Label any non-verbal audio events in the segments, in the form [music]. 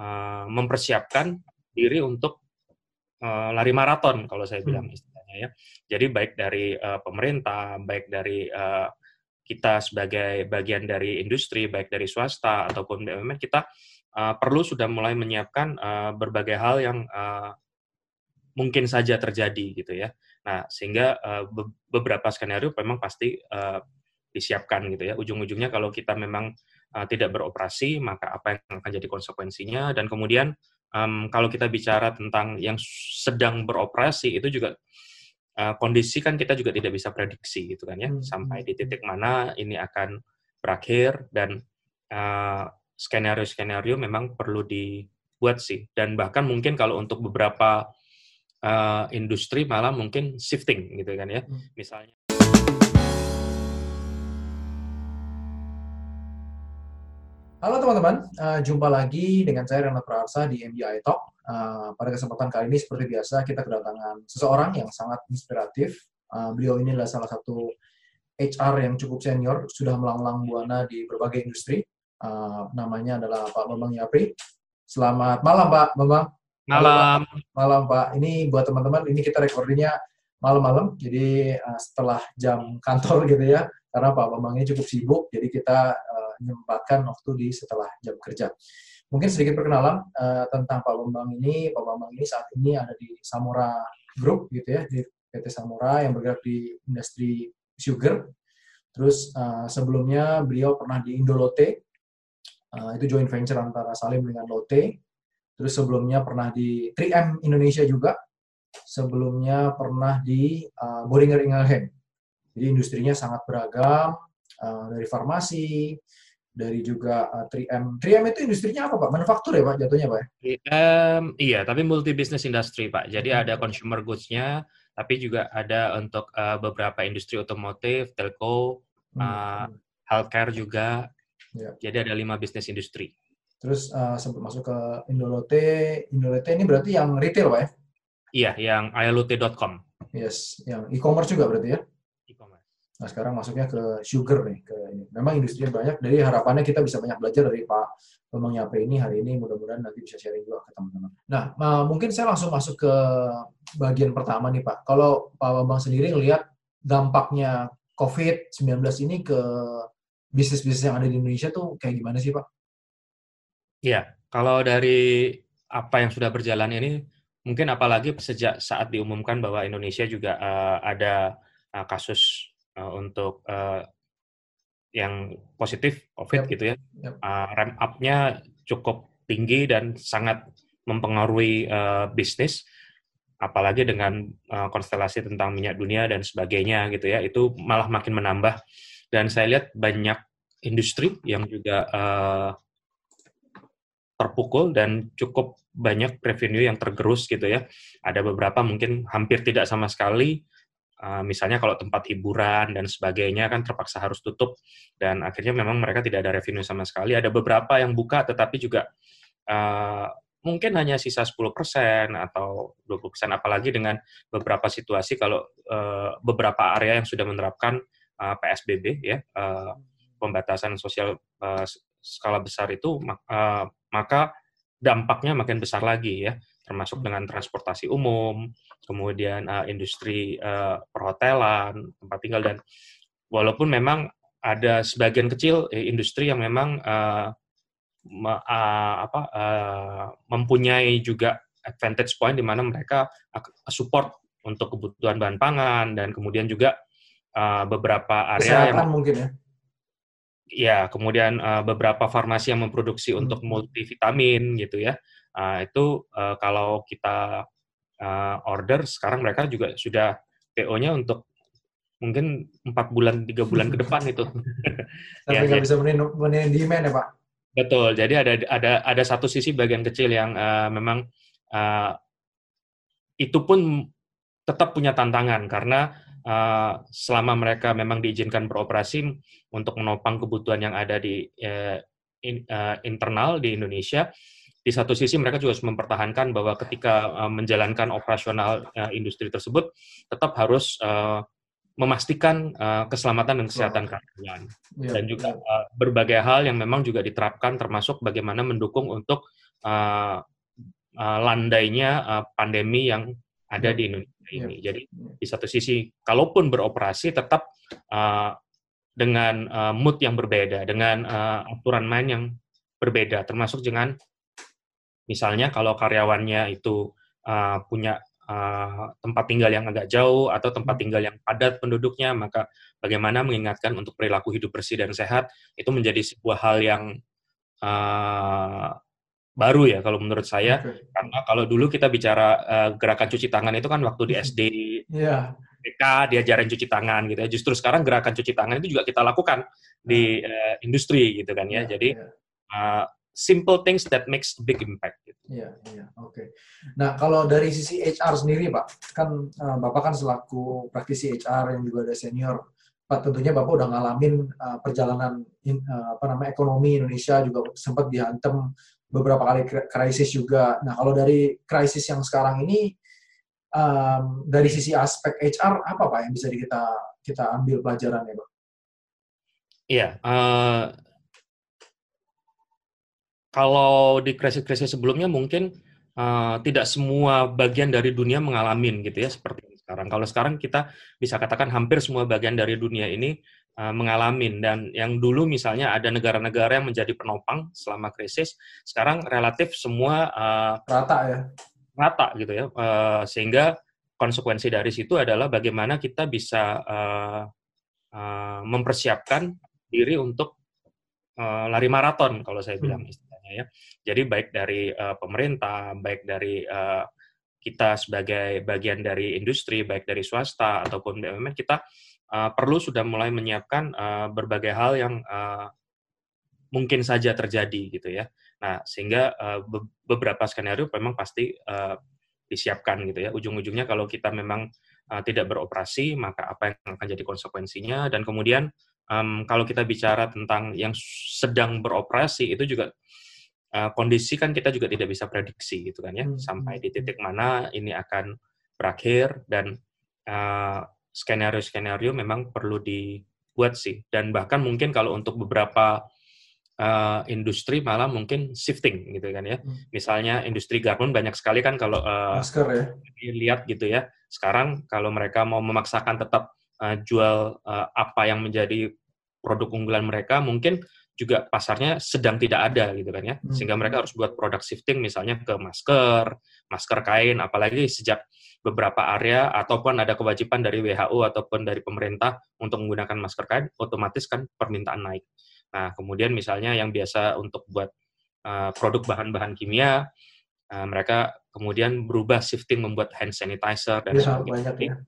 uh, mempersiapkan diri untuk uh, lari maraton kalau saya bilang hmm. istilahnya ya. Jadi baik dari uh, pemerintah, baik dari uh, kita sebagai bagian dari industri, baik dari swasta ataupun BUMN, kita uh, perlu sudah mulai menyiapkan uh, berbagai hal yang uh, mungkin saja terjadi gitu ya. Nah, sehingga uh, be beberapa skenario memang pasti uh, disiapkan gitu ya. Ujung-ujungnya kalau kita memang uh, tidak beroperasi, maka apa yang akan jadi konsekuensinya dan kemudian um, kalau kita bicara tentang yang sedang beroperasi itu juga uh, kondisi kan kita juga tidak bisa prediksi gitu kan ya hmm. sampai di titik mana ini akan berakhir dan uh, skenario-skenario memang perlu dibuat sih dan bahkan mungkin kalau untuk beberapa uh, industri malah mungkin shifting gitu kan ya hmm. misalnya Halo teman-teman, uh, jumpa lagi dengan saya Renat Prarsa di MBI Talk. Uh, pada kesempatan kali ini seperti biasa kita kedatangan seseorang yang sangat inspiratif. Uh, beliau ini adalah salah satu HR yang cukup senior, sudah melanglang buana di berbagai industri. Uh, namanya adalah Pak Bambang Yapri. Selamat malam Pak Bambang. Malam. Malam Pak. Ini buat teman-teman, ini kita recordingnya malam-malam, jadi uh, setelah jam kantor gitu ya. Karena Pak Bambang ini cukup sibuk, jadi kita menyempatkan waktu di setelah jam kerja. Mungkin sedikit perkenalan uh, tentang Pak Bambang ini. Pak Bambang ini saat ini ada di Samura Group gitu ya, di PT Samura yang bergerak di industri sugar. Terus uh, sebelumnya beliau pernah di Indolote, uh, itu joint venture antara Salim dengan Lotte. Terus sebelumnya pernah di 3M Indonesia juga. Sebelumnya pernah di uh, Boehringer Ingelheim. Jadi industrinya sangat beragam, uh, dari farmasi, dari juga uh, 3M. 3M itu industrinya apa Pak? Manufaktur ya Pak jatuhnya Pak? Um, iya, tapi multi business industry Pak. Jadi hmm. ada consumer goods-nya, tapi juga ada untuk uh, beberapa industri otomotif, telco, hmm. uh, healthcare juga. Ya. Jadi ada lima bisnis industri. Terus uh, sempat masuk ke Indolote. Indolote ini berarti yang retail Pak ya? Iya, yang ayalote.com. Yes, yang e-commerce juga berarti ya? Nah sekarang masuknya ke sugar nih, ke ini. Memang industrinya banyak, jadi harapannya kita bisa banyak belajar dari Pak Bambang Yape ini hari ini. Mudah-mudahan nanti bisa sharing juga ke teman-teman. Nah mungkin saya langsung masuk ke bagian pertama nih Pak. Kalau Pak Bambang sendiri ngelihat dampaknya COVID-19 ini ke bisnis-bisnis yang ada di Indonesia tuh kayak gimana sih Pak? Iya, kalau dari apa yang sudah berjalan ini, mungkin apalagi sejak saat diumumkan bahwa Indonesia juga uh, ada uh, kasus uh, untuk uh, yang positif COVID yep. gitu ya, yep. uh, ramp up-nya cukup tinggi dan sangat mempengaruhi uh, bisnis, apalagi dengan uh, konstelasi tentang minyak dunia dan sebagainya gitu ya, itu malah makin menambah. Dan saya lihat banyak industri yang juga uh, terpukul dan cukup banyak revenue yang tergerus gitu ya. Ada beberapa mungkin hampir tidak sama sekali Uh, misalnya kalau tempat hiburan dan sebagainya kan terpaksa harus tutup. Dan akhirnya memang mereka tidak ada revenue sama sekali. Ada beberapa yang buka tetapi juga uh, mungkin hanya sisa 10% atau 20% apalagi dengan beberapa situasi kalau uh, beberapa area yang sudah menerapkan uh, PSBB ya uh, pembatasan sosial uh, skala besar itu uh, maka dampaknya makin besar lagi ya termasuk dengan transportasi umum kemudian uh, industri uh, perhotelan, tempat tinggal dan walaupun memang ada sebagian kecil eh, industri yang memang uh, me, uh, apa, uh, mempunyai juga advantage point di mana mereka support untuk kebutuhan bahan pangan dan kemudian juga uh, beberapa area Kesehatan yang mungkin ya. Ya, kemudian uh, beberapa farmasi yang memproduksi hmm. untuk multivitamin gitu ya. Uh, itu uh, kalau kita uh, order sekarang mereka juga sudah PO-nya untuk mungkin empat bulan tiga bulan ke depan itu. [laughs] [laughs] Tapi ya, nggak bisa menin demand ya pak? Betul. Jadi ada ada ada satu sisi bagian kecil yang uh, memang uh, itu pun tetap punya tantangan karena uh, selama mereka memang diizinkan beroperasi untuk menopang kebutuhan yang ada di uh, in, uh, internal di Indonesia, di satu sisi mereka juga harus mempertahankan bahwa ketika uh, menjalankan operasional uh, industri tersebut tetap harus uh, memastikan uh, keselamatan dan kesehatan karyawan ya, dan juga uh, berbagai hal yang memang juga diterapkan termasuk bagaimana mendukung untuk uh, uh, landainya uh, pandemi yang ada di Indonesia ini. Yeah. Jadi di satu sisi, kalaupun beroperasi tetap uh, dengan uh, mood yang berbeda, dengan uh, aturan main yang berbeda, termasuk dengan misalnya kalau karyawannya itu uh, punya uh, tempat tinggal yang agak jauh atau tempat hmm. tinggal yang padat penduduknya, maka bagaimana mengingatkan untuk perilaku hidup bersih dan sehat itu menjadi sebuah hal yang uh, baru ya kalau menurut saya okay. karena kalau dulu kita bicara uh, gerakan cuci tangan itu kan waktu di hmm. SD yeah. TK diajarin cuci tangan gitu ya justru sekarang gerakan cuci tangan itu juga kita lakukan di uh, industri gitu kan ya yeah, jadi yeah. Uh, simple things that makes a big impact gitu. Iya, iya, oke. Okay. Nah, kalau dari sisi HR sendiri, Pak, kan uh, Bapak kan selaku praktisi HR yang juga ada senior, Pak tentunya Bapak udah ngalamin uh, perjalanan in, uh, apa namanya ekonomi Indonesia juga sempat dihantam beberapa kali krisis juga. Nah, kalau dari krisis yang sekarang ini um, dari sisi aspek HR apa Pak yang bisa kita kita ambil pelajaran ya, Pak? Iya, uh, kalau di krisis-krisis sebelumnya mungkin uh, tidak semua bagian dari dunia mengalami gitu ya seperti sekarang. Kalau sekarang kita bisa katakan hampir semua bagian dari dunia ini uh, mengalami dan yang dulu misalnya ada negara-negara yang menjadi penopang selama krisis, sekarang relatif semua uh, rata ya. Rata gitu ya. Uh, sehingga konsekuensi dari situ adalah bagaimana kita bisa uh, uh, mempersiapkan diri untuk uh, lari maraton kalau saya bilang hmm. istilahnya ya. Jadi baik dari uh, pemerintah, baik dari uh, kita sebagai bagian dari industri, baik dari swasta ataupun BUMN, kita uh, perlu sudah mulai menyiapkan uh, berbagai hal yang uh, mungkin saja terjadi gitu ya. Nah, sehingga uh, be beberapa skenario memang pasti uh, disiapkan gitu ya. Ujung-ujungnya kalau kita memang uh, tidak beroperasi, maka apa yang akan jadi konsekuensinya dan kemudian um, kalau kita bicara tentang yang sedang beroperasi itu juga uh, kondisi kan kita juga tidak bisa prediksi gitu kan ya hmm. sampai di hmm. titik mana ini akan berakhir dan uh, skenario-skenario memang perlu dibuat sih dan bahkan mungkin kalau untuk beberapa uh, industri malah mungkin shifting gitu kan ya hmm. misalnya industri garment banyak sekali kan kalau uh, Masker, ya? lihat gitu ya sekarang kalau mereka mau memaksakan tetap uh, jual uh, apa yang menjadi produk unggulan mereka mungkin juga pasarnya sedang tidak ada gitu kan ya. Hmm. sehingga mereka harus buat produk shifting misalnya ke masker masker kain apalagi sejak beberapa area ataupun ada kewajiban dari WHO ataupun dari pemerintah untuk menggunakan masker kain otomatis kan permintaan naik. Nah kemudian misalnya yang biasa untuk buat uh, produk bahan-bahan kimia uh, mereka kemudian berubah shifting membuat hand sanitizer dan ya, sebagainya.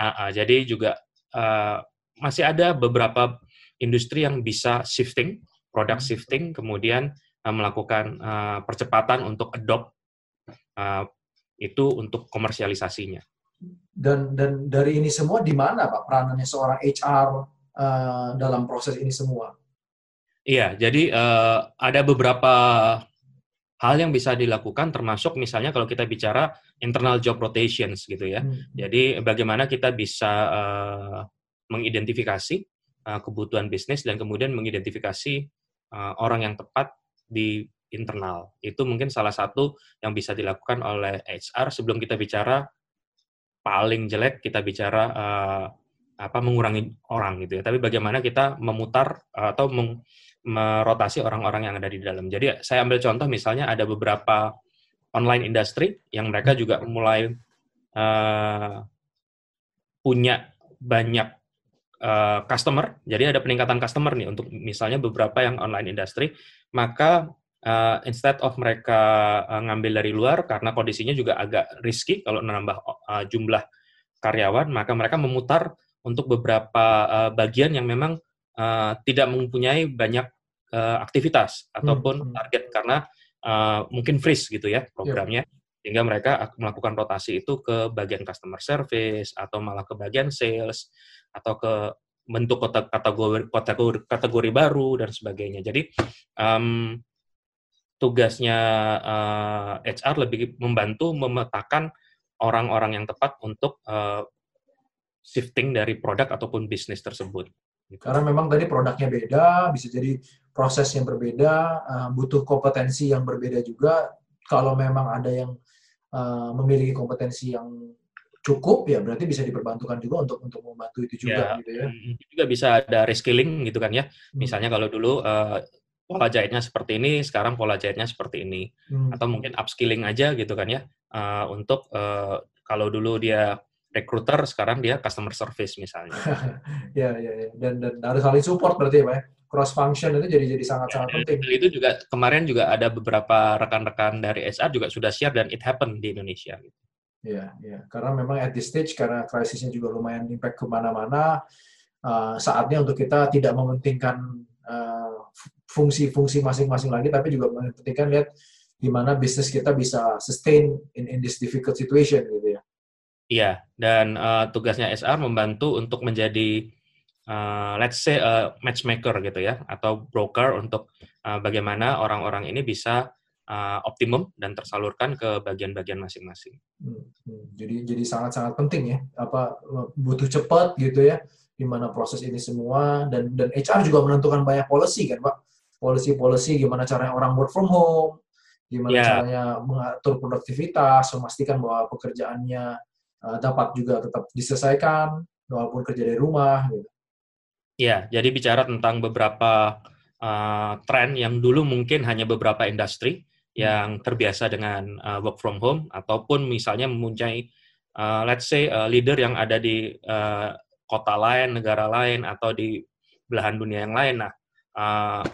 uh, uh, jadi juga uh, masih ada beberapa industri yang bisa shifting product hmm. shifting, kemudian uh, melakukan uh, percepatan untuk adopt uh, itu untuk komersialisasinya. Dan dan dari ini semua di mana Pak peranannya seorang HR uh, dalam proses ini semua? Iya, jadi uh, ada beberapa hal yang bisa dilakukan termasuk misalnya kalau kita bicara internal job rotations gitu ya. Hmm. Jadi bagaimana kita bisa uh, mengidentifikasi uh, kebutuhan bisnis dan kemudian mengidentifikasi uh, orang yang tepat di internal. Itu mungkin salah satu yang bisa dilakukan oleh HR sebelum kita bicara paling jelek kita bicara uh, apa mengurangi orang gitu ya. Tapi bagaimana kita memutar atau meng, merotasi orang-orang yang ada di dalam. Jadi saya ambil contoh misalnya ada beberapa online industry yang mereka juga mulai uh, punya banyak uh, customer, jadi ada peningkatan customer nih untuk misalnya beberapa yang online industry, maka uh, instead of mereka uh, ngambil dari luar karena kondisinya juga agak risky kalau menambah uh, jumlah karyawan, maka mereka memutar untuk beberapa uh, bagian yang memang uh, tidak mempunyai banyak uh, aktivitas ataupun hmm. hmm. target karena uh, mungkin freeze gitu ya programnya. Yeah sehingga mereka melakukan rotasi itu ke bagian customer service atau malah ke bagian sales atau ke bentuk kategori kategori kategori baru dan sebagainya. Jadi um, tugasnya uh, eh, HR lebih membantu memetakan orang-orang yang tepat untuk uh, shifting dari produk ataupun bisnis tersebut. Gitu. Karena memang tadi produknya beda, bisa jadi proses yang berbeda, uh, butuh kompetensi yang berbeda juga. Kalau memang ada yang memiliki kompetensi yang cukup, ya berarti bisa diperbantukan juga untuk untuk membantu itu juga, ya, gitu ya. Juga bisa ada reskilling gitu kan ya. Hmm. Misalnya kalau dulu uh, pola jahitnya seperti ini, sekarang pola jahitnya seperti ini. Hmm. Atau mungkin upskilling aja gitu kan ya, uh, untuk uh, kalau dulu dia recruiter sekarang dia customer service misalnya. [laughs] ya, ya, ya. Dan, dan harus saling support berarti ya, Pak. Ya? Cross function itu jadi jadi sangat sangat ya, penting. Itu juga kemarin juga ada beberapa rekan-rekan dari HR juga sudah share dan it happen di Indonesia. Gitu. Iya, iya. Karena memang at this stage karena krisisnya juga lumayan impact ke mana-mana, uh, saatnya untuk kita tidak mementingkan uh, fungsi-fungsi masing-masing lagi, tapi juga mementingkan lihat di mana bisnis kita bisa sustain in, in this difficult situation gitu ya. Iya, dan uh, tugasnya SR membantu untuk menjadi uh, let's say uh, matchmaker gitu ya atau broker untuk uh, bagaimana orang-orang ini bisa uh, optimum dan tersalurkan ke bagian-bagian masing-masing. Hmm, hmm. Jadi jadi sangat-sangat penting ya apa butuh cepat gitu ya di mana proses ini semua dan dan HR juga menentukan banyak policy kan Pak. Policy-policy gimana caranya orang work from home, gimana yeah. caranya mengatur produktivitas, memastikan bahwa pekerjaannya uh, dapat juga tetap diselesaikan walaupun kerja dari rumah gitu. Ya, jadi bicara tentang beberapa uh, tren yang dulu mungkin hanya beberapa industri yang terbiasa dengan uh, work from home ataupun misalnya mempunyai uh, let's say uh, leader yang ada di uh, kota lain, negara lain atau di belahan dunia yang lain. Nah, uh,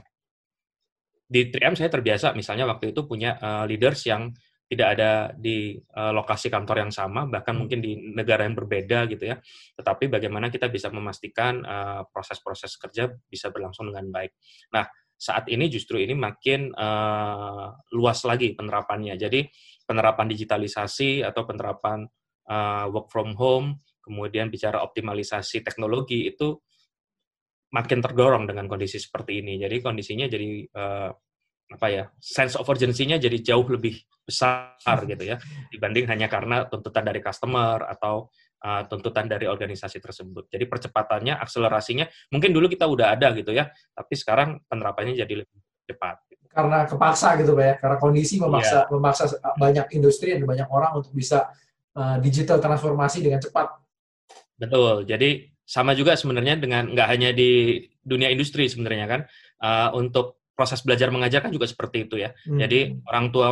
di 3M saya terbiasa misalnya waktu itu punya uh, leaders yang tidak ada di uh, lokasi kantor yang sama, bahkan hmm. mungkin di negara yang berbeda gitu ya. Tetapi bagaimana kita bisa memastikan uh, proses-proses kerja bisa berlangsung dengan baik. Nah, saat ini justru ini makin uh, luas lagi penerapannya. Jadi penerapan digitalisasi atau penerapan uh, work from home, kemudian bicara optimalisasi teknologi itu makin terdorong dengan kondisi seperti ini. Jadi kondisinya jadi uh, apa ya sense of urgency-nya jadi jauh lebih besar [laughs] gitu ya dibanding hanya karena tuntutan dari customer atau uh, tuntutan dari organisasi tersebut. Jadi percepatannya, akselerasinya mungkin dulu kita udah ada gitu ya, tapi sekarang penerapannya jadi lebih cepat. Karena kepaksa gitu Pak ya, karena kondisi memaksa yeah. memaksa banyak industri dan banyak orang untuk bisa uh, digital transformasi dengan cepat. Betul. Jadi sama juga sebenarnya dengan nggak hanya di dunia industri sebenarnya kan uh, untuk proses belajar mengajar kan juga seperti itu ya. Hmm. Jadi orang tua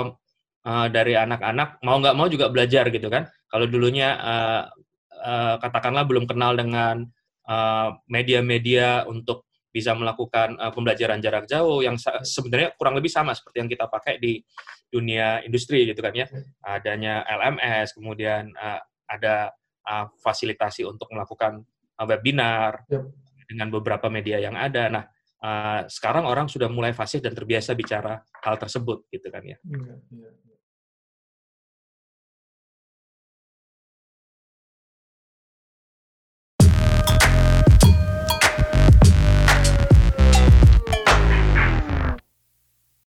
uh, dari anak-anak mau nggak mau juga belajar gitu kan. Kalau dulunya uh, uh, katakanlah belum kenal dengan media-media uh, untuk bisa melakukan uh, pembelajaran jarak jauh yang sebenarnya kurang lebih sama seperti yang kita pakai di dunia industri gitu kan ya. Adanya LMS, kemudian uh, ada uh, fasilitasi untuk melakukan uh, webinar yep. dengan beberapa media yang ada. Nah, uh, sekarang orang sudah mulai fasih dan terbiasa bicara hal tersebut gitu kan ya. Iya, iya. iya.